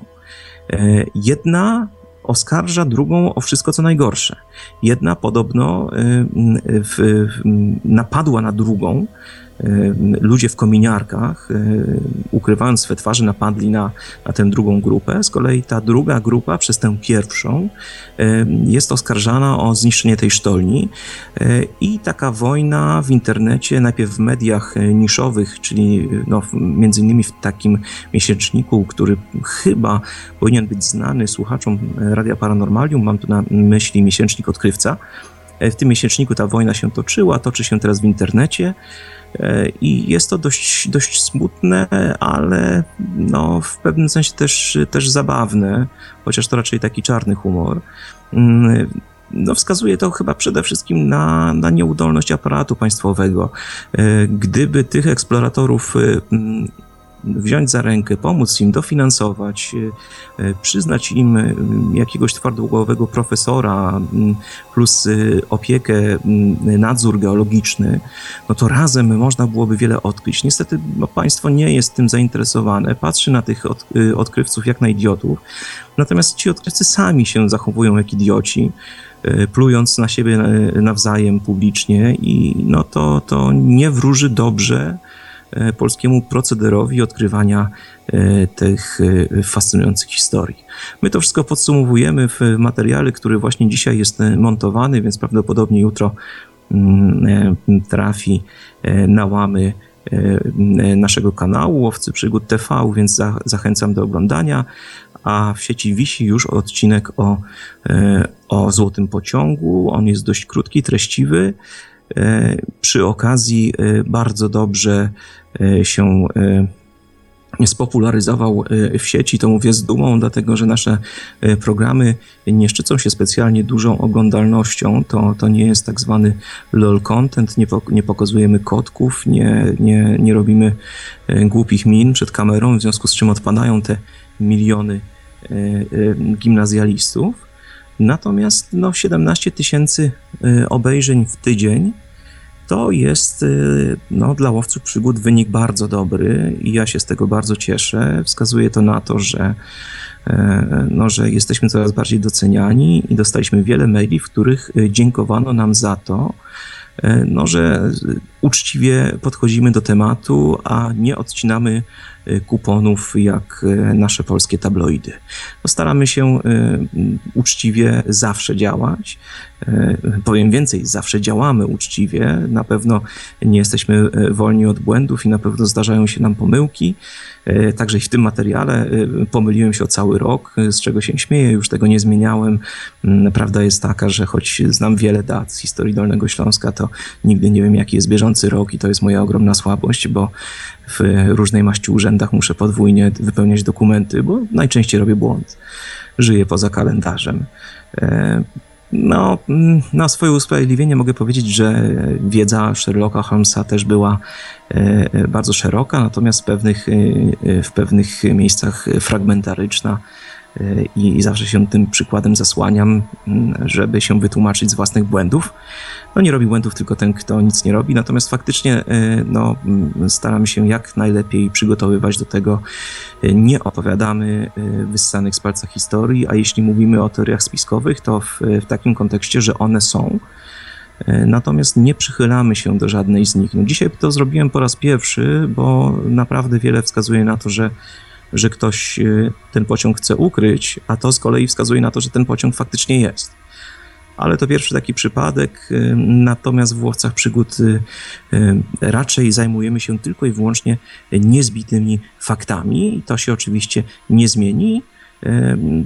E, jedna oskarża drugą o wszystko, co najgorsze. Jedna podobno w, w, napadła na drugą, ludzie w kominiarkach, e, ukrywając swe twarze, napadli na, na tę drugą grupę. Z kolei ta druga grupa przez tę pierwszą e, jest oskarżana o zniszczenie tej sztolni. I taka wojna w internecie, najpierw w mediach niszowych, czyli no, między innymi w takim miesięczniku, który chyba powinien być znany słuchaczom Radia Paranormalium, mam tu na myśli miesięcznik Odkrywca. W tym miesięczniku ta wojna się toczyła, toczy się teraz w internecie. E, I jest to dość, dość smutne, ale no, w pewnym sensie też, też zabawne, chociaż to raczej taki czarny humor. Mm, no, wskazuje to chyba przede wszystkim na, na nieudolność aparatu państwowego. E, gdyby tych eksploratorów e, wziąć za rękę, pomóc im dofinansować, e, e, przyznać im e, jakiegoś twardogłowego profesora plus opiekę, nadzór geologiczny, no to razem można byłoby wiele odkryć. Niestety no, państwo nie jest tym zainteresowane, patrzy na tych od, odkrywców jak na idiotów, natomiast ci odkrywcy sami się zachowują jak idioci plując na siebie nawzajem publicznie i no to, to nie wróży dobrze polskiemu procederowi odkrywania e, tych e, fascynujących historii. My to wszystko podsumowujemy w materiale, który właśnie dzisiaj jest montowany, więc prawdopodobnie jutro mm, trafi na łamy naszego kanału Łowcy Przygód TV, więc za, zachęcam do oglądania. A w sieci wisi już odcinek o, o Złotym Pociągu. On jest dość krótki, treściwy. Przy okazji bardzo dobrze E, się e, spopularyzował e, w sieci, to mówię z dumą, dlatego że nasze programy nie szczycą się specjalnie dużą oglądalnością. To, to nie jest tak zwany lol content, nie, nie pokazujemy kotków, nie, nie, nie robimy głupich min przed kamerą, w związku z czym odpadają te miliony gimnazjalistów. Natomiast no, 17 tysięcy y, obejrzeń w tydzień to jest y, no, dla łowców przygód wynik bardzo dobry i ja się z tego bardzo cieszę. Wskazuje to na to, że, e, no, że jesteśmy coraz bardziej doceniani i dostaliśmy wiele maili, w których y, dziękowano nam za to, e, no, że uczciwie podchodzimy do tematu, a nie odcinamy kuponów jak y, nasze polskie tabloidy. No staramy się y, uczciwie zawsze działać. Powiem więcej, zawsze działamy uczciwie. Na pewno nie jesteśmy wolni od błędów i na pewno zdarzają się nam pomyłki. Także i w tym materiale pomyliłem się o cały rok, z czego się śmieję, już tego nie zmieniałem. Mm, prawda jest taka, że choć znam wiele dat z historii Dolnego Śląska, to nigdy nie wiem, jaki jest bieżący rok i to jest moja ogromna słabość, bo w różnej maści urzędach muszę podwójnie wypełniać dokumenty, bo najczęściej robię błąd. Żyję poza kalendarzem. E, no, mm, na swoje usprawiedliwienie mogę powiedzieć, że wiedza Sherlocka Holmesa też była e, bardzo szeroka, natomiast w pewnych, e, w pewnych miejscach fragmentaryczna i zawsze się tym przykładem zasłaniam, mm, żeby się wytłumaczyć z własnych błędów. No nie robi błędów tylko ten, kto nic nie robi, natomiast faktycznie e, no, mm, staramy się jak najlepiej przygotowywać do tego. E, nie opowiadamy e, wyssanych z palca historii, a jeśli mówimy o teoriach spiskowych, to w, w takim kontekście, że one są, Natomiast nie przychylamy się do żadnej z nich. No dzisiaj to zrobiłem po raz pierwszy, bo naprawdę wiele wskazuje na to, że że ktoś ten pociąg chce ukryć, a to z kolei wskazuje na to, że ten pociąg faktycznie jest. Ale to pierwszy taki przypadek, y, natomiast w łowcach przygód y, raczej zajmujemy się tylko i wyłącznie niezbitymi faktami i to się oczywiście nie zmieni,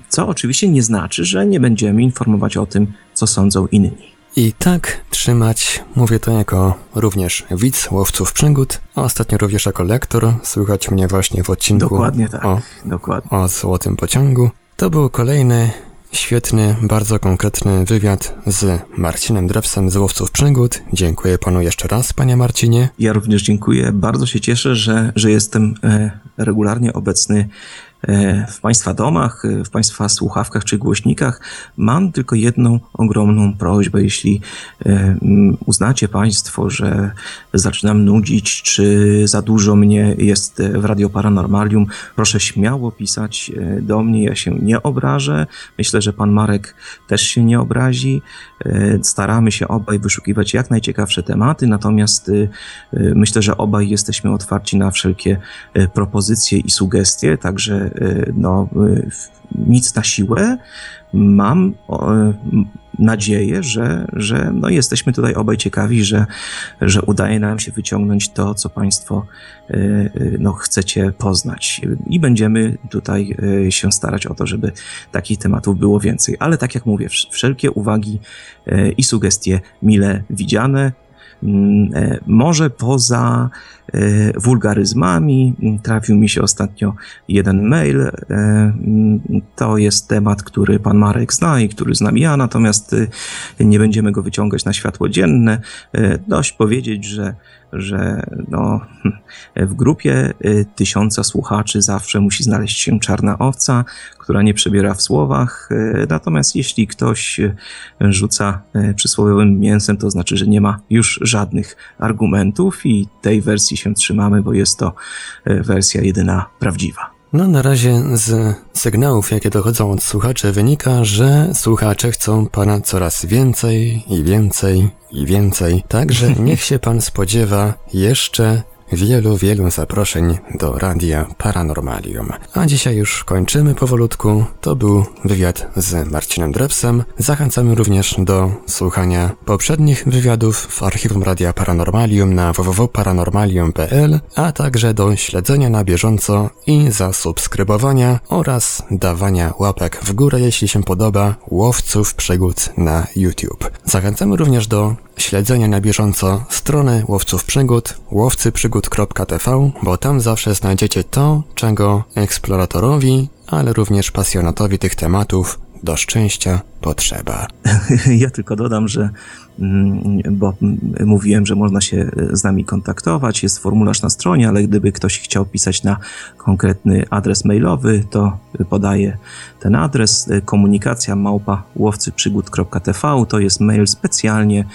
co oczywiście nie znaczy, że nie będziemy informować o tym, co sądzą inni. I tak trzymać, mówię to jako również widz łowców przygód, a ostatnio również jako lektor, słychać mnie właśnie w odcinku Dokładnie tak, o, dokładnie. o Złotym Pociągu. To był kolejny świetny, bardzo konkretny wywiad z Marcinem Drewsem z Łowców Przygód. Dziękuję panu jeszcze raz, panie Marcinie. Ja również dziękuję. Bardzo się cieszę, że, że jestem e, regularnie obecny w Państwa domach, e, w Państwa słuchawkach czy głośnikach. Mam tylko jedną ogromną prośbę. Jeśli e, uznacie Państwo, że zaczynam nudzić, czy za dużo mnie jest w Radio Paranormalium, proszę śmiało pisać do mnie. Ja się nie obrażę. Myślę, że Pan Marek też się nie obrazi. Staramy się obaj wyszukiwać jak najciekawsze tematy, natomiast myślę, że obaj jesteśmy otwarci na wszelkie propozycje i sugestie, także Y, no, y, nic na siłę. Mam nadzieję, że, że no jesteśmy tutaj obaj ciekawi, że, że udaje nam się wyciągnąć to, co Państwo y, no, chcecie poznać. I będziemy tutaj się starać o to, żeby takich tematów było więcej. Ale tak jak mówię, wszelkie uwagi i sugestie mile widziane. Mm, e, może poza e, wulgaryzmami trafił mi się ostatnio jeden mail. E, mm, to jest temat, który pan Marek zna i który znam ja, natomiast nie będziemy go wyciągać na światło dzienne. Dość powiedzieć, że że no, w grupie y, tysiąca słuchaczy zawsze musi znaleźć się czarna owca, która nie przebiera w słowach. Y, natomiast jeśli ktoś y, rzuca przysłowiowym mięsem, to znaczy, że nie ma już żadnych argumentów i tej wersji się trzymamy, bo jest to wersja jedyna prawdziwa. No na razie z sygnałów, jakie dochodzą od słuchaczy, wynika, że słuchacze chcą pana coraz więcej i więcej i więcej. Także niech się pan spodziewa jeszcze wielu, wielu zaproszeń do Radia Paranormalium. A dzisiaj już kończymy powolutku. To był wywiad z Marcinem Drebsem. Zachęcamy również do słuchania poprzednich wywiadów w archiwum Radia Paranormalium na www.paranormalium.pl, a także do śledzenia na bieżąco i zasubskrybowania oraz dawania łapek w górę, jeśli się podoba, łowców przygód na YouTube. Zachęcamy również do śledzenia na bieżąco strony łowców przygód, łowcyprzygód.tv, bo tam zawsze znajdziecie to, czego eksploratorowi, ale również pasjonatowi tych tematów do szczęścia potrzeba. Ja tylko dodam, że mm, bo mówiłem, że można się z nami kontaktować, jest formularz na stronie, ale gdyby ktoś chciał pisać na konkretny adres mailowy, to podaję ten adres komunikacja małpa łowcyprzygód.tv to jest mail specjalnie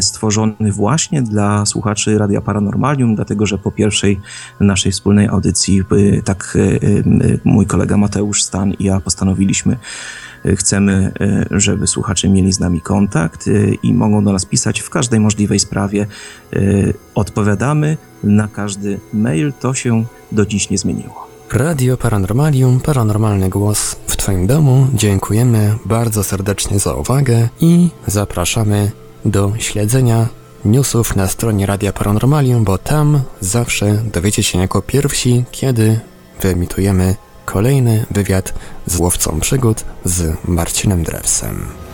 stworzony właśnie dla słuchaczy Radia Paranormalium, dlatego że po pierwszej naszej wspólnej audycji y, tak y, y, mój kolega Mateusz Stan i ja postanowiliśmy chcemy, żeby słuchacze mieli z nami kontakt i mogą do nas pisać w każdej możliwej sprawie. Odpowiadamy na każdy mail, to się do dziś nie zmieniło. Radio Paranormalium, paranormalny głos w Twoim domu. Dziękujemy bardzo serdecznie za uwagę i zapraszamy do śledzenia newsów na stronie Radia Paranormalium, bo tam zawsze dowiecie się jako pierwsi, kiedy wyemitujemy kolejny wywiad z łowcą przygód z Marcinem Drewsem.